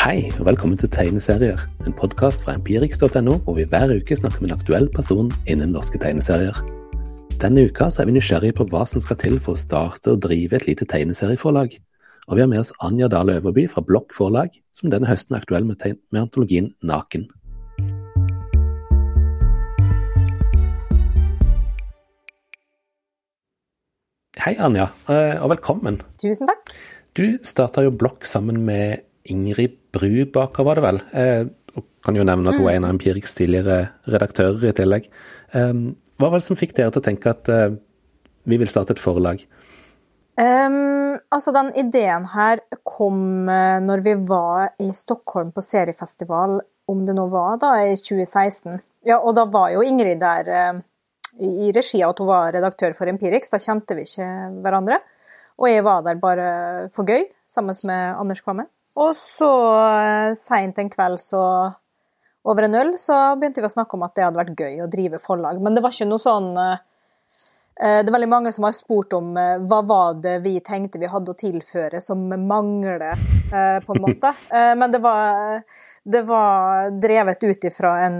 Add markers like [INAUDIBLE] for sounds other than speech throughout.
Hei, og velkommen til Tegneserier, en podkast fra empirix.no, hvor vi hver uke snakker med en aktuell person innen norske tegneserier. Denne uka så er vi nysgjerrige på hva som skal til for å starte og drive et lite tegneserieforlag. Og vi har med oss Anja Dahl Øverby fra Blokk forlag, som denne høsten er aktuell med, med antologien Naken. Hei, Anja, eh, og velkommen. Tusen takk. Du starta jo Blokk sammen med Ingrid Brubaker, var det vel? Eh, kan jo nevne at hun er en av Empiriks tidligere redaktører i tillegg. Eh, hva var det som fikk dere til å tenke at eh, vi vil starte et forlag? Um, altså, den ideen her kom uh, når vi var i Stockholm på seriefestival, om det nå var da, i 2016. Ja, og da var jo Ingrid der i regi av at hun var redaktør for Empirix. Da kjente vi ikke hverandre. Og jeg var der bare for gøy, sammen med Anders Kvamme. Og så uh, seint en kveld så over en øl så begynte vi å snakke om at det hadde vært gøy å drive forlag. Men det var ikke noe sånn uh, det er veldig mange som har spurt om hva var det vi tenkte vi hadde å tilføre som mangler, på en måte. [LAUGHS] men det var, det var drevet ut ifra en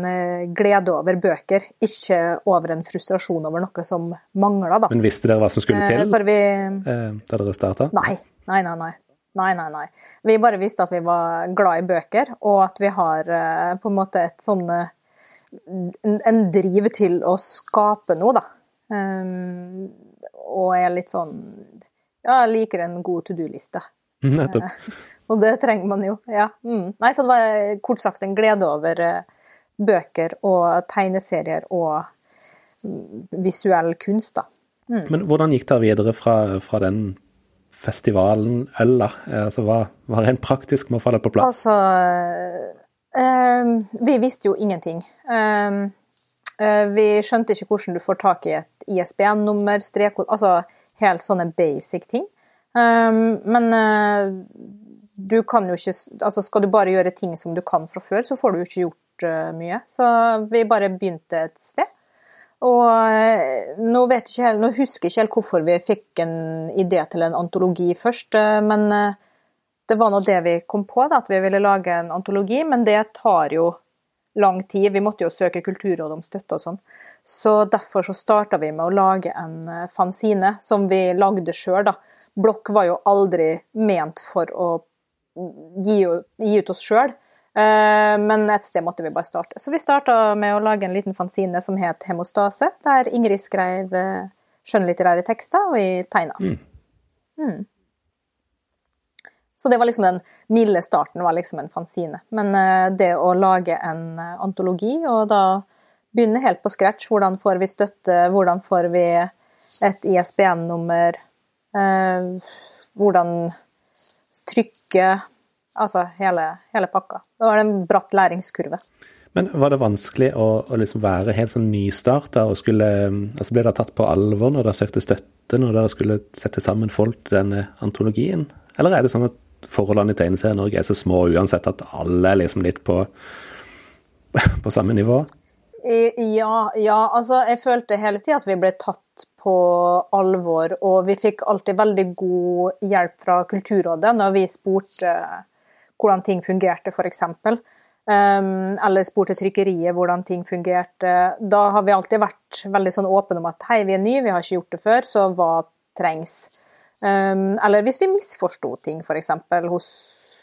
glede over bøker, ikke over en frustrasjon over noe som mangla, da. Men visste dere hva som skulle til vi... da dere starta? Nei. Nei, nei, nei. Nei, nei, nei. Vi bare visste at vi var glad i bøker, og at vi har uh, på en måte et sånn uh, En driv til å skape noe, da. Um, og jeg er litt sånn Ja, jeg liker en god to do-liste. [LAUGHS] Nettopp. Uh, og det trenger man jo. Ja. Mm. Nei, så det var kort sagt en glede over bøker og tegneserier og mm, visuell kunst, da. Mm. Men hvordan gikk det videre fra, fra den festivalen eller? Altså, hva hva rent praktisk må falle på plass? Altså eh, Vi visste jo ingenting. Um, uh, vi skjønte ikke hvordan du får tak i et ISBN-nummer, strekkode Altså helt sånne basic ting. Eh, men du kan jo ikke Altså skal du bare gjøre ting som du kan fra før, så får du jo ikke gjort mye. Så vi bare begynte et sted. Og eh, nå, ikke, nå, husker jeg ikke helt hvorfor vi fikk en idé til en antologi først, eh, men eh, det var nå det vi kom på, da, at vi ville lage en antologi. Men det tar jo lang tid. Vi måtte jo søke Kulturrådet om støtte og sånn. Så derfor så starta vi med å lage en fanzine som vi lagde sjøl, da. Blokk var jo aldri ment for å gi, gi ut oss sjøl. Eh, men et sted måtte vi bare starte. Så vi starta med å lage en liten fanzine som het Hemostase, der Ingrid skrev eh, skjønnlitterære tekster, og jeg tegna. Mm. Mm. Så det var liksom den milde starten, var liksom en fanzine. Men eh, det å lage en antologi, og da begynne helt på scratch, hvordan får vi støtte, hvordan får vi et ISBN-nummer, hvordan trykke Altså hele, hele pakka. Det var en bratt læringskurve. Men var det vanskelig å, å liksom være helt sånn nystarta og skulle altså Ble dere tatt på alvor når dere søkte støtte, når dere skulle sette sammen folk til denne antologien? Eller er det sånn at forholdene i tegneserien Norge er så små uansett at alle er liksom litt på, [LAUGHS] på samme nivå? Ja, ja, altså jeg følte hele tida at vi ble tatt på alvor, og vi fikk alltid veldig god hjelp fra Kulturrådet når vi spurte hvordan ting fungerte, f.eks. Um, eller spurte trykkeriet hvordan ting fungerte. Da har vi alltid vært veldig sånn åpne om at hei, vi er nye, vi har ikke gjort det før, så hva trengs? Um, eller hvis vi misforsto ting, f.eks. hos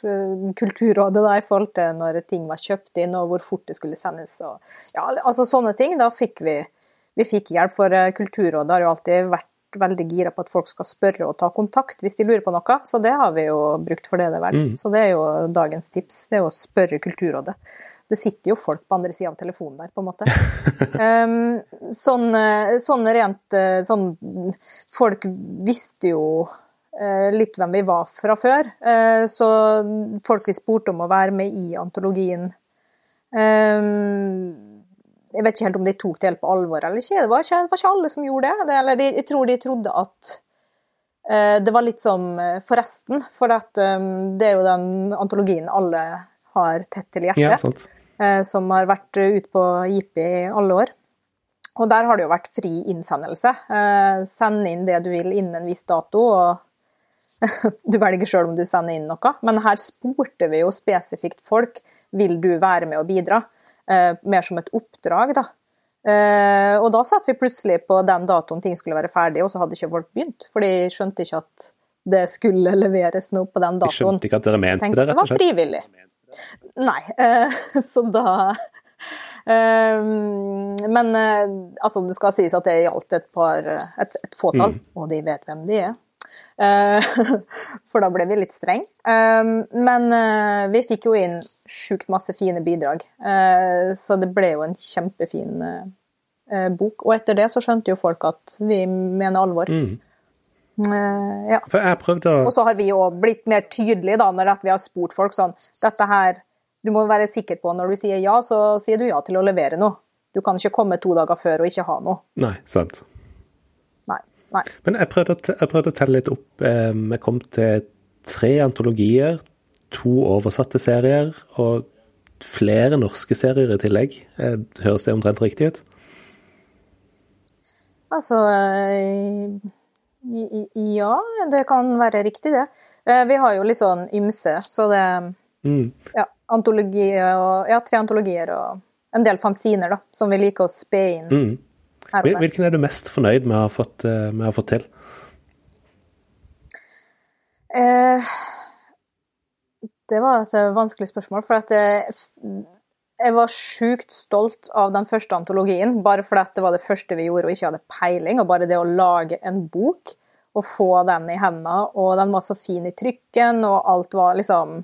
uh, Kulturrådet da, i forhold til når ting var kjøpt inn og hvor fort det skulle sendes. Og, ja, altså sånne ting. Da fikk vi, vi fikk hjelp, for uh, Kulturrådet har jo alltid vært veldig gira på at folk skal spørre og ta kontakt hvis de lurer på noe, så det har vi jo brukt for det det er verdt. Mm. Så det er jo dagens tips, det er å spørre Kulturrådet. Det sitter jo folk på andre sida av telefonen der, på en måte. Um, [LAUGHS] sånn, sånn, rent eh, sånn Folk visste jo uh, litt hvem vi var fra før, uh, så folk vi spurte om å være med i antologien um, jeg vet ikke helt om de tok det helt på alvor eller ikke. Det var ikke, det var ikke alle som gjorde det. det eller de, jeg tror de trodde at uh, det var litt som uh, Forresten. For at, um, det er jo den antologien alle har tett til hjertet. Ja, uh, som har vært ute på Jippi i alle år. Og der har det jo vært fri innsendelse. send inn det du vil innen en viss dato. og [LAUGHS] du velger sjøl om du sender inn noe, men her spurte vi jo spesifikt folk vil du være med og bidra, eh, mer som et oppdrag, da. Eh, og da satt vi plutselig på den datoen ting skulle være ferdig, og så hadde ikke folk begynt, for de skjønte ikke at det skulle [LAUGHS] leveres noe på den datoen. De skjønte ikke at dere mente det, rett og slett? Det var frivillig. Nei, eh, [LAUGHS] så da men altså, det skal sies at det gjaldt et par et, et fåtall, mm. og de vet hvem de er. Uh, [LAUGHS] for da ble vi litt streng. Um, men uh, vi fikk jo inn sjukt masse fine bidrag, så det ble jo en kjempefin bok. Og etter det så skjønte jo folk at vi mener alvor. Mm. ja. For jeg prøvde å Og så har vi jo blitt mer tydelige da, når vi har spurt folk sånn Dette her du må være sikker på når du sier ja, så sier du ja til å levere noe. Du kan ikke komme to dager før og ikke ha noe. Nei, sant. Nei. Men jeg prøvde, jeg prøvde, å telle litt opp. Vi kom til tre antologier, to oversatte serier og flere norske serier i tillegg. Høres det omtrent riktig ut? Altså Ja, det kan være riktig, det. Eh, vi har jo litt sånn ymse, så det mm. Ja antologi og, ja, tre antologier og en del fanziner da, som vi liker å spe inn. Mm. Hvilken er du mest fornøyd med å ha fått, eh, med å ha fått til? Eh, det var et vanskelig spørsmål, for at jeg, jeg var sjukt stolt av den første antologien, bare fordi det var det første vi gjorde og ikke hadde peiling. Og bare det å lage en bok og få den i hendene, og den var så fin i trykken, og alt var liksom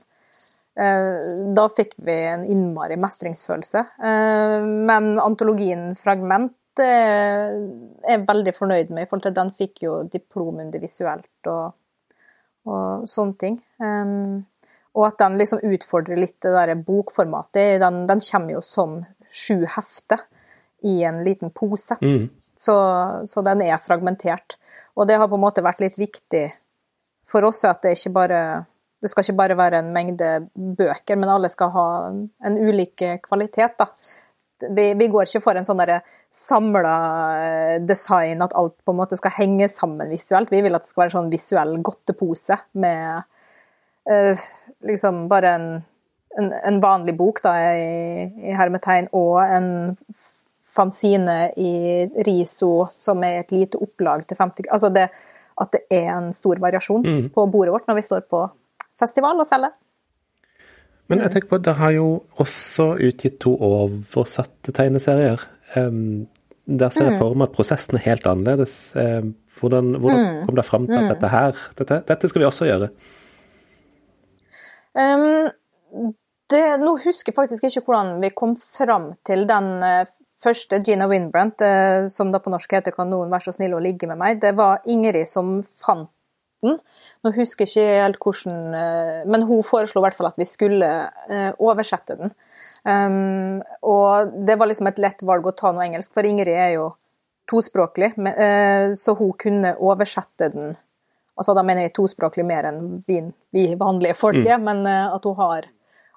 Eh, da fikk vi en innmari mestringsfølelse. Eh, men antologien Fragment er jeg veldig fornøyd med, i forhold til at den fikk jo diplom under visuelt og, og sånne ting. Um, og at den liksom utfordrer litt det der bokformatet. Den, den kommer jo som sju hefter i en liten pose. Mm. Så, så, den er fragmentert. Og det har på en måte vært litt viktig for oss at det ikke bare det skal ikke bare være en mengde bøker, men alle skal ha en ulik kvalitet. da. Vi, vi går ikke for en sånn samla eh, design, at alt på en måte skal henge sammen visuelt. Vi vil at det skal være en sånn visuell godtepose med uh, liksom bare en, en, en, vanlig bok da, i, i hermetegn, og en fanzine i riso som er et lite opplag til 50 Altså det, at det er en stor variasjon mm. på bordet vårt når vi står på festival og selge. Men jeg tenker på, dere har jo også utgitt to oversatte tegneserier. Der ser jeg mm. for meg at prosessen er helt annerledes. Hvordan, hvordan mm. kom det fram til at mm. dette her dette, dette, skal vi også gjøre? Um, det, nå husker jeg faktisk ikke hvordan vi kom fram til den uh, første, Gina Winbrandt, uh, som da på norsk heter 'Kan noen være så snill å ligge med meg'. Det var Ingrid som fant den. Nå husker jeg ikke helt hvordan eh, Men hun foreslo i hvert fall at vi skulle eh, oversette den. Um, og det var liksom et lett valg å ta noe engelsk, for Ingrid er jo tospråklig, uh, så hun kunne oversette den Altså da mener jeg tospråklig mer enn vi, vi vanlige folk er, mm. men uh, at hun har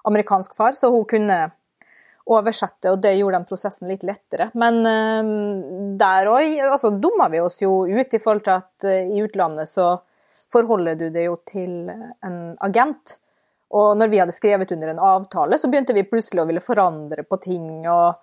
amerikansk far, så hun kunne oversette, og det gjorde den prosessen litt lettere. Men uh, der òg altså, dumma vi oss jo ut i forhold til at i utlandet så forholder du deg jo til en agent. Og når vi hadde skrevet under en avtale, så begynte vi plutselig å ville forandre på ting. og,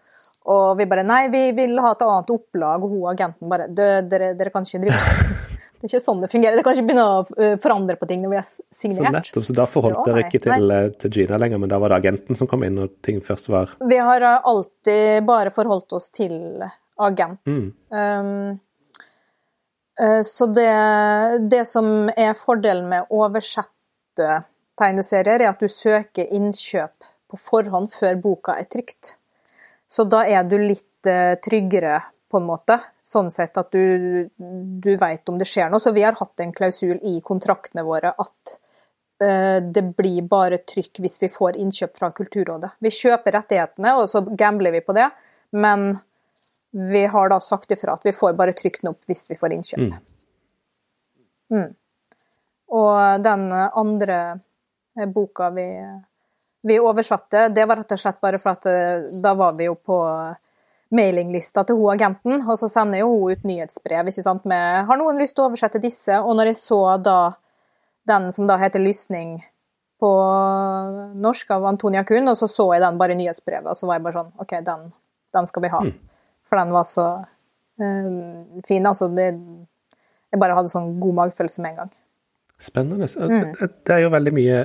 og vi bare Nei, vi vil ha et annet opplag. Og hun agenten bare Dere, dere kan ikke drive [LAUGHS] Det er ikke sånn det fungerer. Dere kan ikke begynne å forandre på ting når vi har signert. Så nettopp, så da forholdt dere ikke til, øh, til, Gina lenger, men da var det agenten som kom inn når ting først var Vi har alltid bare forholdt oss til agent. Mm. Um, Eh, så det, det, som er fordelen med å oversette tegneserier, er at du søker innkjøp på forhånd før boka er trygt. Så da er du litt eh, tryggere, på en måte. Sånn sett at du, du veit om det skjer noe. Så vi har hatt en klausul i kontraktene våre at eh, det blir bare trykk hvis vi får innkjøp fra Kulturrådet. Vi kjøper rettighetene, og så gambler vi på det, men vi har da sagt ifra at vi får bare trykt den opp hvis vi får innkjøp. Mm. Mm. Og den andre boka vi, vi, oversatte, det var rett og slett bare for at eh, da var vi jo på mailinglista til hun agenten, og så sender jo hun ut nyhetsbrev ikke sant, med 'Har noen lyst til å oversette disse?' Og når jeg så da den som da heter 'Lysning' på norsk av Antonia Kuhn, og så så jeg den bare i nyhetsbrevet, og så var jeg bare sånn OK, den, den skal vi ha. Mm. For den var så um, fin. Altså, det, jeg bare hadde sånn god magefølelse med en gang. Spennende. Mm. Det er jo veldig mye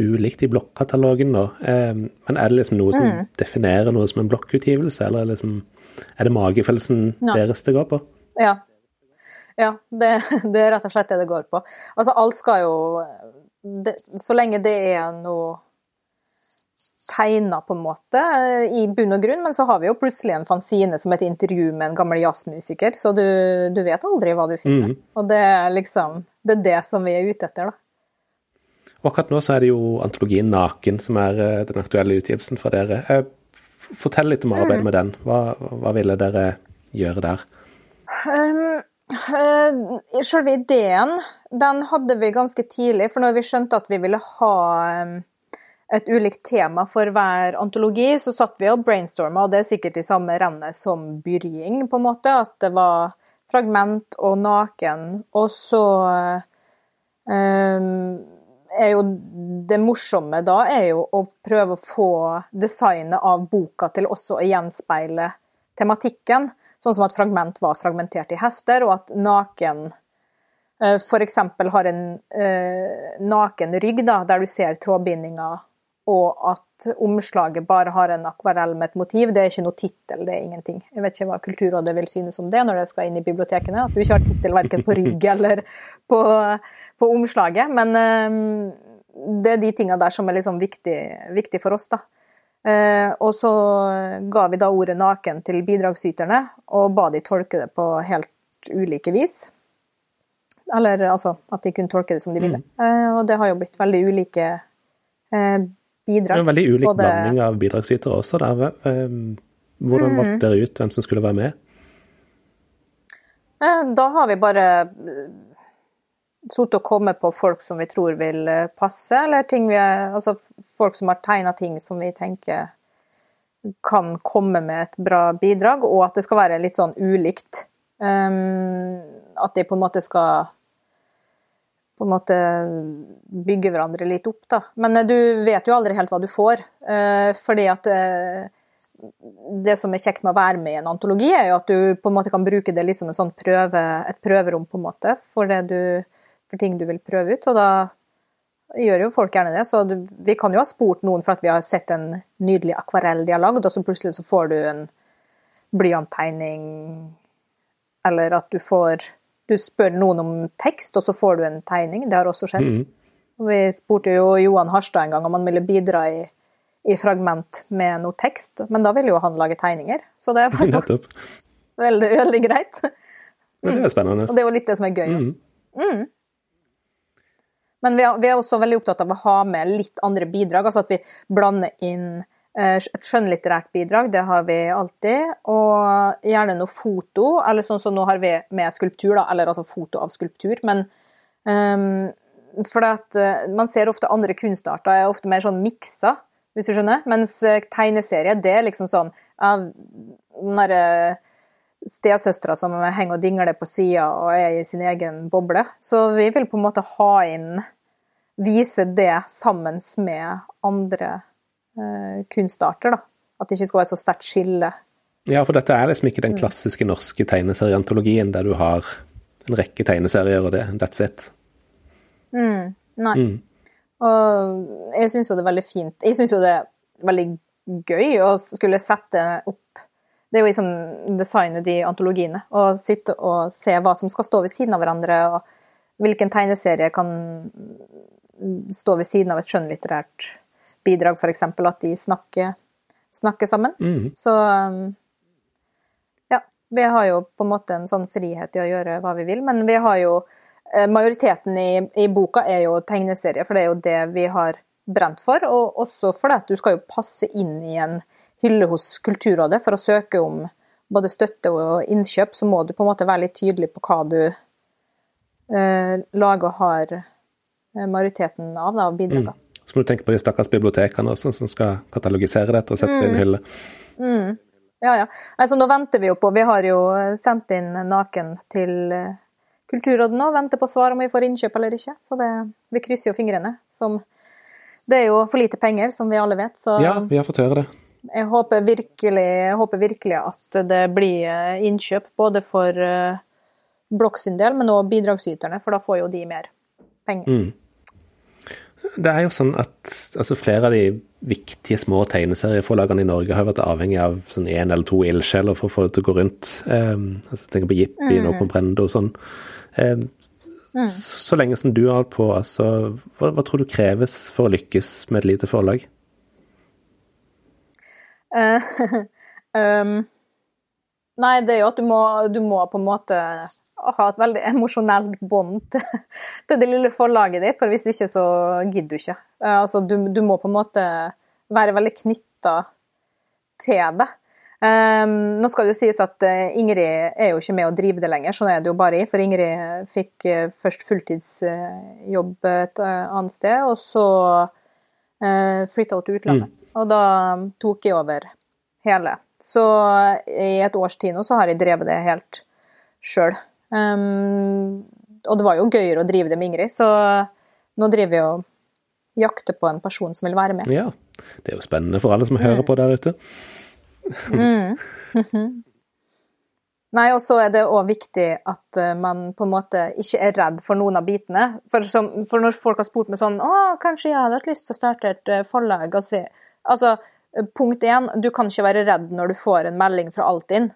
ulikt i blokkatalogen da. Um, men er det liksom noe som mm. definerer noe som en blokkutgivelse, eller er det, liksom, er det magefølelsen ja. deres det går på? Ja. Ja, det, det, er rett og slett det det går på. Altså, alt skal jo det, Så lenge det er noe tegna, på en måte, i bunn og grunn, men så har vi jo plutselig en fanzine som et intervju med en gammel jazzmusiker, så du, du vet aldri hva du finner. Mm. Og det er liksom Det er det som vi er ute etter, da. Og akkurat nå så er det jo antologien 'Naken' som er eh, den aktuelle utgivelsen fra dere. Eh, fortell litt om arbeidet mm. med den. Hva, hva, ville dere gjøre der? Um, selve ideen den hadde vi ganske tidlig, for når vi skjønte at vi ville ha um, et ulikt tema for hver antologi, så satt vi og brainstorma, og det er sikkert i samme rennet som Byrjing, på en måte. At det var fragment og naken. Og så um, er jo det morsomme da er jo å prøve å få designet av boka til også å gjenspeile tematikken. Sånn som at fragment var fragmentert i hefter, og at naken eh, f.eks. har en eh, naken rygg, da, der du ser trådbindinga, og at omslaget bare har en akvarell med et motiv. Det er ikke noe tittel, det er ingenting. Jeg vet ikke hva Kulturrådet vil synes om det når det skal inn i bibliotekene. At du ikke har tittel verken på rygg eller på på omslaget. Men um, det er de tinga der som er liksom viktig, viktig for oss, da. Uh, og så ga vi da ordet 'naken' til bidragsyterne, og ba de tolke det på helt ulike vis. Eller altså at de kunne tolke det som de ville. Mm. Uh, og det har jo blitt veldig ulike bidrag. En veldig ulik Både... blanding av bidragsytere også. Der. Hvordan valgte mm. dere ut hvem som skulle være med? Da har vi bare sittet og kommet på folk som vi tror vil eh, passe, eller vi, altså folk som har tegna ting som vi tenker kan komme med et bra bidrag, og at det skal være litt sånn ulikt. Um, at de på en måte skal på en måte bygge hverandre litt opp, da. Men eh, du vet jo aldri helt hva du får. Uh, fordi at uh, det som er kjekt med å være med i en antologi, er jo at du på en måte kan bruke det litt som sånn prøve, et prøverom, på en måte, for du for ting du vil prøve ut. Og da gjør jo folk gjerne det. Så du, vi kan jo ha spurt noen for at vi har sett en nydelig akvarell de og så plutselig så får du en blyanttegning, eller at du får Du spør noen om tekst, og så får du en tegning. Det har også skjedd. Mm. Vi spurte jo Johan Harstad en gang om han ville bidra i, i fragment med noe tekst, men da ville jo han lage tegninger. Så det [LAUGHS] var jo veldig, veldig greit. Men det er spennende. Og det er jo litt det som er gøy. Mm. Mm. Men vi er, vi er, også veldig opptatt av å ha med litt andre bidrag, altså at vi blander inn et skjønnlitterært bidrag, det har vi alltid. Og gjerne noe foto, eller sånn som nå har vi med skulptur, da, eller altså foto av skulptur. Men um, for at uh, man ser ofte andre kunstarter er ofte mer sånn miksa, hvis du skjønner. Mens uh, tegneserie, det er liksom sånn av den derre stesøstera som henger og dingler på sida og er i sin egen boble. Så vi vil på en måte ha inn Vise det sammen med andre eh, kunstarter, da. At det ikke skal være så sterkt skille. Ja, for dette er liksom ikke den mm. klassiske norske tegneserieantologien der du har en rekke tegneserier og det, that's it. Mm, nei. Mm. Og jeg syns jo det er veldig fint Jeg syns jo det er veldig gøy å skulle sette opp det er jo liksom designet de antologiene. Å sitte og se hva som skal stå ved siden av hverandre, og hvilken tegneserie kan stå ved siden av et skjønnlitterært bidrag, f.eks. At de snakker, snakker sammen. Mm. Så ja. Vi har jo på en måte en sånn frihet i å gjøre hva vi vil, men vi har jo eh, Majoriteten i, i boka er jo tegneserie, for det er jo det vi har brent for. Og også fordi at du skal jo passe inn i en hylle hos Kulturrådet for å søke om både støtte og innkjøp, så må du på en måte være litt tydelig på hva du eh, lager og har eh, majoriteten av, da, av bidragene. Mm. Så må du tenke på de stakkars bibliotekene også, som skal katalogisere dette og sette det i en mm. hylle. Mm. Ja, ja. Altså, nå venter vi jo på Vi har jo sendt inn naken til eh, Kulturrådet nå venter på svar om vi får innkjøp eller ikke. Så det, vi krysser jo fingrene. Som, det er jo for lite penger, som vi alle vet. Så Ja, vi har fått høre det. jeg håper virkelig, jeg håper virkelig at det blir eh, innkjøp, både for uh, Blokk sin del, men også bidragsyterne, for da får jo de mer penger. Mm. Det er jo sånn at altså, flere av de viktige små tegneserieforlagene i Norge har vært avhengig av sånn én eller to ildsjeler for å få det til å gå rundt. Um, altså, tenker på Jippi Mm. og Comprendo og sånn. Um, Så lenge som du har holdt på, altså, hva, hva tror du kreves for å lykkes med et lite forlag? Uh, um, [LAUGHS] nei, det er jo at du må, du må på en måte ha et veldig emosjonelt bånd [LAUGHS] til, til det lille forlaget ditt, for hvis ikke så gidder du ikke. Eh, altså, du, du må på en måte være veldig knytta til det. Um, nå skal det jo sies at eh, Ingrid er jo ikke med å drive det lenger, sånn er det jo bare i. For Ingrid fikk eh, først fulltidsjobb et annet sted, og så uh, flytta hun til utlandet. Og da tok jeg over hele. Så i et års tid nå så har jeg drevet det helt sjøl. Um, og det var jo gøyere å drive det med Ingrid, så nå driver vi og jakter på en person som vil være med. Ja, det er jo spennende for alle som hører på der ute. [LAUGHS] Nei, og så er det òg viktig at eh, man på en måte ikke er redd for noen av bitene. For, som, for når folk har spurt meg sånn Å, kanskje jeg hadde hatt lyst til å starte et eh, forlag Altså, eh, punkt én, du kan ikke være redd når du får en melding fra Altinn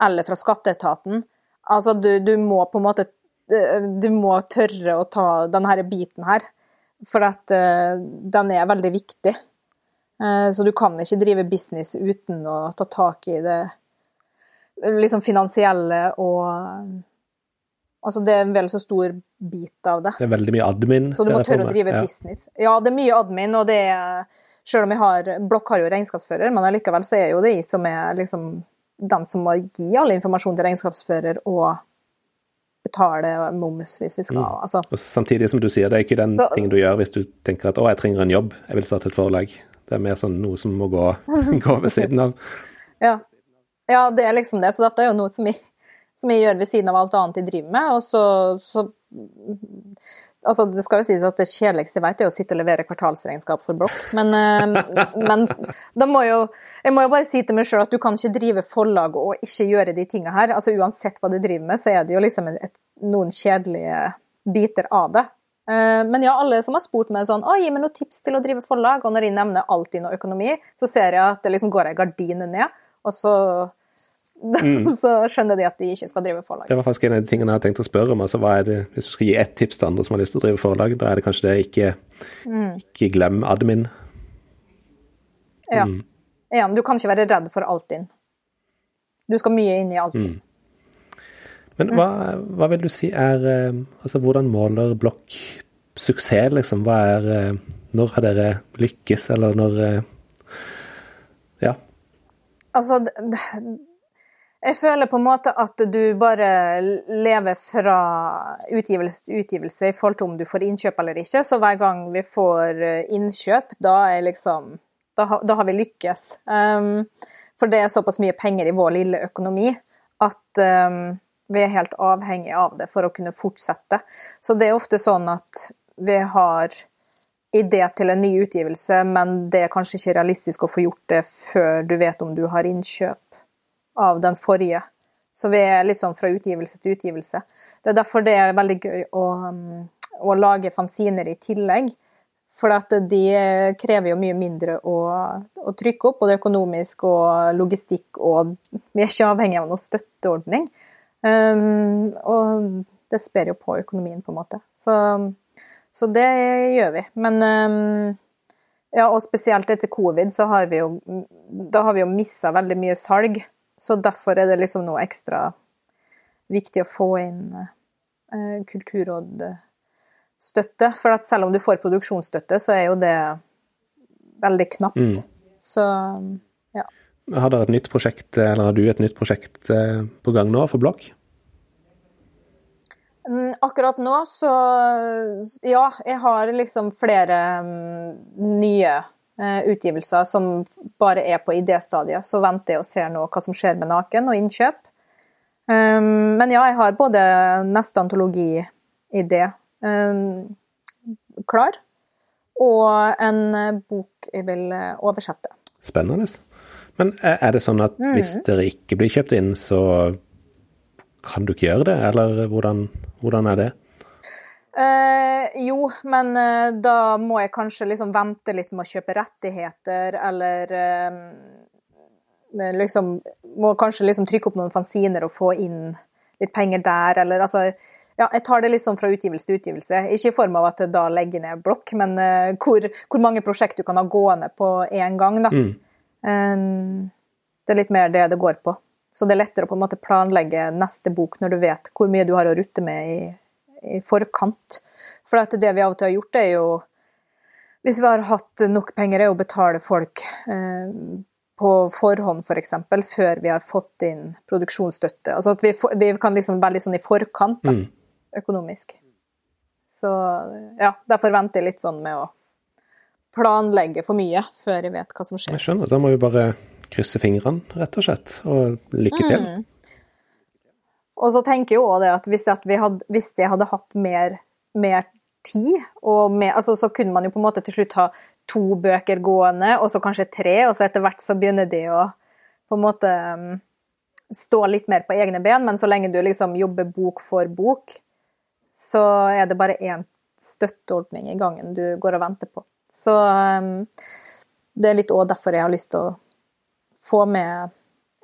eller fra skatteetaten. Altså, du, du må på en måte eh, Du må tørre å ta denne biten her. For at uh, den er veldig viktig. Uh, Så du kan ikke drive business uten å ta tak i det liksom finansielle og Altså, det er en vel så stor bit av det. Det er veldig mye admin. Så du må tørre å drive Ja. business. Ja, det er mye admin, og det er Selv om jeg har Blokk har jo regnskapsfører, men allikevel så er jo det jeg som er liksom den som må gi all informasjon til regnskapsfører og betale moms hvis vi skal. Mm. Altså, Og samtidig som du sier, det er ikke den Så- tingen du gjør hvis du tenker at 'å, jeg trenger en jobb, jeg vil starte et forlag'. Det er mer sånn noe som må gå, [LAUGHS] gå ved siden av. [LAUGHS] Ja. ja, det er liksom det. Så dette er jo noe som jeg, som jeg gjør ved siden av alt annet jeg driver med. Og så, så Altså, det skal jo sies at det kjedeligste jeg vet, er å sitte og levere kvartalsregnskap for Blokk. Men, eh, men da må jo Jeg må jo bare si til meg sjøl at du kan ikke drive forlag og ikke gjøre de tinga her. Altså uansett hva du driver med, så er det jo liksom et, noen kjedelige biter av det. Eh, Men ja, alle som har spurt meg sånn 'Å, gi meg noen tips til å drive forlag', og når jeg nevner alltid og økonomi, så ser jeg at det liksom går ei gardine ned, og så [LAUGHS] så skjønner de at de ikke skal drive forlag. Det var faktisk en av de tingene jeg hadde tenkt å spørre om. altså hva er det, Hvis du skal gi ett tips til andre som har lyst til å drive forlag, da er det kanskje det ikke, ikke glem admin. Ja. Igjen, du kan ikke være redd for Altinn. Du skal mye inn i Altinn. Men hva, hva vil du si er eh, Altså, hvordan måler Blokk suksess, liksom? Hva er eh, Når har dere lykkes, eller når eh, Ja. Altså, det, jeg føler på en måte at du bare lever fra utgivelse til utgivelse i forhold til om du får innkjøp eller ikke. Så hver gang vi får eh, innkjøp, da er liksom Da, da har vi lykkes. Um, for det er såpass mye penger i vår lille økonomi at um, vi er helt avhengig av det for å kunne fortsette. Så det er ofte sånn at vi har idé til en ny utgivelse, men det er kanskje ikke realistisk å få gjort det før du vet om du har innkjøp av den forrige. Så vi er litt sånn fra utgivelse til utgivelse. Det er derfor det er veldig gøy å, um, å lage fanziner i tillegg. For de krever jo mye mindre å, å trykke opp, både økonomisk og logistikk, og vi er ikke avhengig av noen støtteordning. Um, og det sper jo på økonomien, på en måte. Så, så det gjør vi. Men um, ja, og spesielt etter covid, så har vi jo Da har vi jo missa veldig mye salg. Så derfor er det liksom noe ekstra viktig å få inn eh, kulturrådstøtte. For at selv om du får produksjonsstøtte, så er jo det veldig knapt. Mm. Så ja. Har dere et nytt prosjekt, eller har du et nytt prosjekt eh, på gang nå for Blokk? Mm, Akkurat nå så Ja, jeg har liksom flere um, nye utgivelser som bare er på idéstadiet. Så venter jeg og ser nå hva som skjer med Naken og innkjøp. Um, men ja, jeg har både neste antologiidé um, klar, og en bok jeg vil oversette. Spennende. Men er det sånn at mm. hvis dere ikke blir kjøpt inn, så kan du ikke gjøre det, eller hvordan, hvordan er det? Eh, jo, men eh, da må jeg kanskje liksom vente litt med å kjøpe rettigheter, eller eh, liksom Må kanskje liksom trykke opp noen fanziner og få inn litt penger der, eller altså ja, jeg tar det litt sånn fra utgivelse til utgivelse. Ikke i form av at jeg da legger ned blokk, men uh, hvor, hvor, mange prosjekt du kan ha gående på én gang, da. Mm. Um, det er litt mer det det går på. Så det er lettere å på en måte planlegge neste bok når du vet hvor mye du har å rutte med i, i forkant. For det vi av og til har gjort, er jo Hvis vi har hatt nok penger, er å betale folk eh, på forhånd, f.eks., for eksempel, før vi har fått inn produksjonsstøtte. Altså at vi, vi kan liksom være litt sånn i forkant da, mm. økonomisk. Så ja, derfor venter jeg litt sånn med å planlegge for mye før jeg vet hva som skjer. Jeg skjønner. Da må vi bare krysse fingrene, rett og slett. Og lykke til. Mm. Og så tenker jeg òg det at hvis, at hadde, hvis jeg hadde hatt mer, mer tid, mer, altså, så kunne man jo på en måte til slutt ha to bøker gående, og så kanskje tre, og så etter hvert så begynner de å på en måte um, stå litt mer på egne ben, men så lenge du liksom jobber bok for bok, så er det bare én støtteordning i gangen du går og venter på. Så um, det er litt òg derfor jeg har lyst til å få med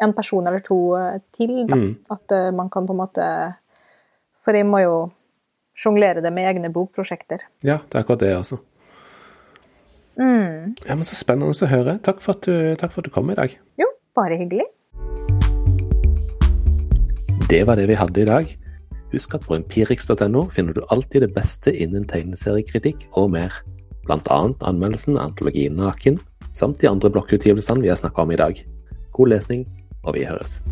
en person eller to eh, til, da. Mm. At uh, man kan på en måte For jeg må jo sjonglere det med egne bokprosjekter. Ja, det er akkurat det, altså. Mm. Ja, men Så spennende å høre. Takk for, at du, takk for at du kom i dag. Jo, bare hyggelig. Det var det vi hadde i dag. Husk at på empirix.no finner du alltid det beste innen tegneseriekritikk og mer. Annet anmeldelsen av antologien Naken, samt de andre blokkutgivelsene vi har snakka om i dag. God lesning, og vi høres.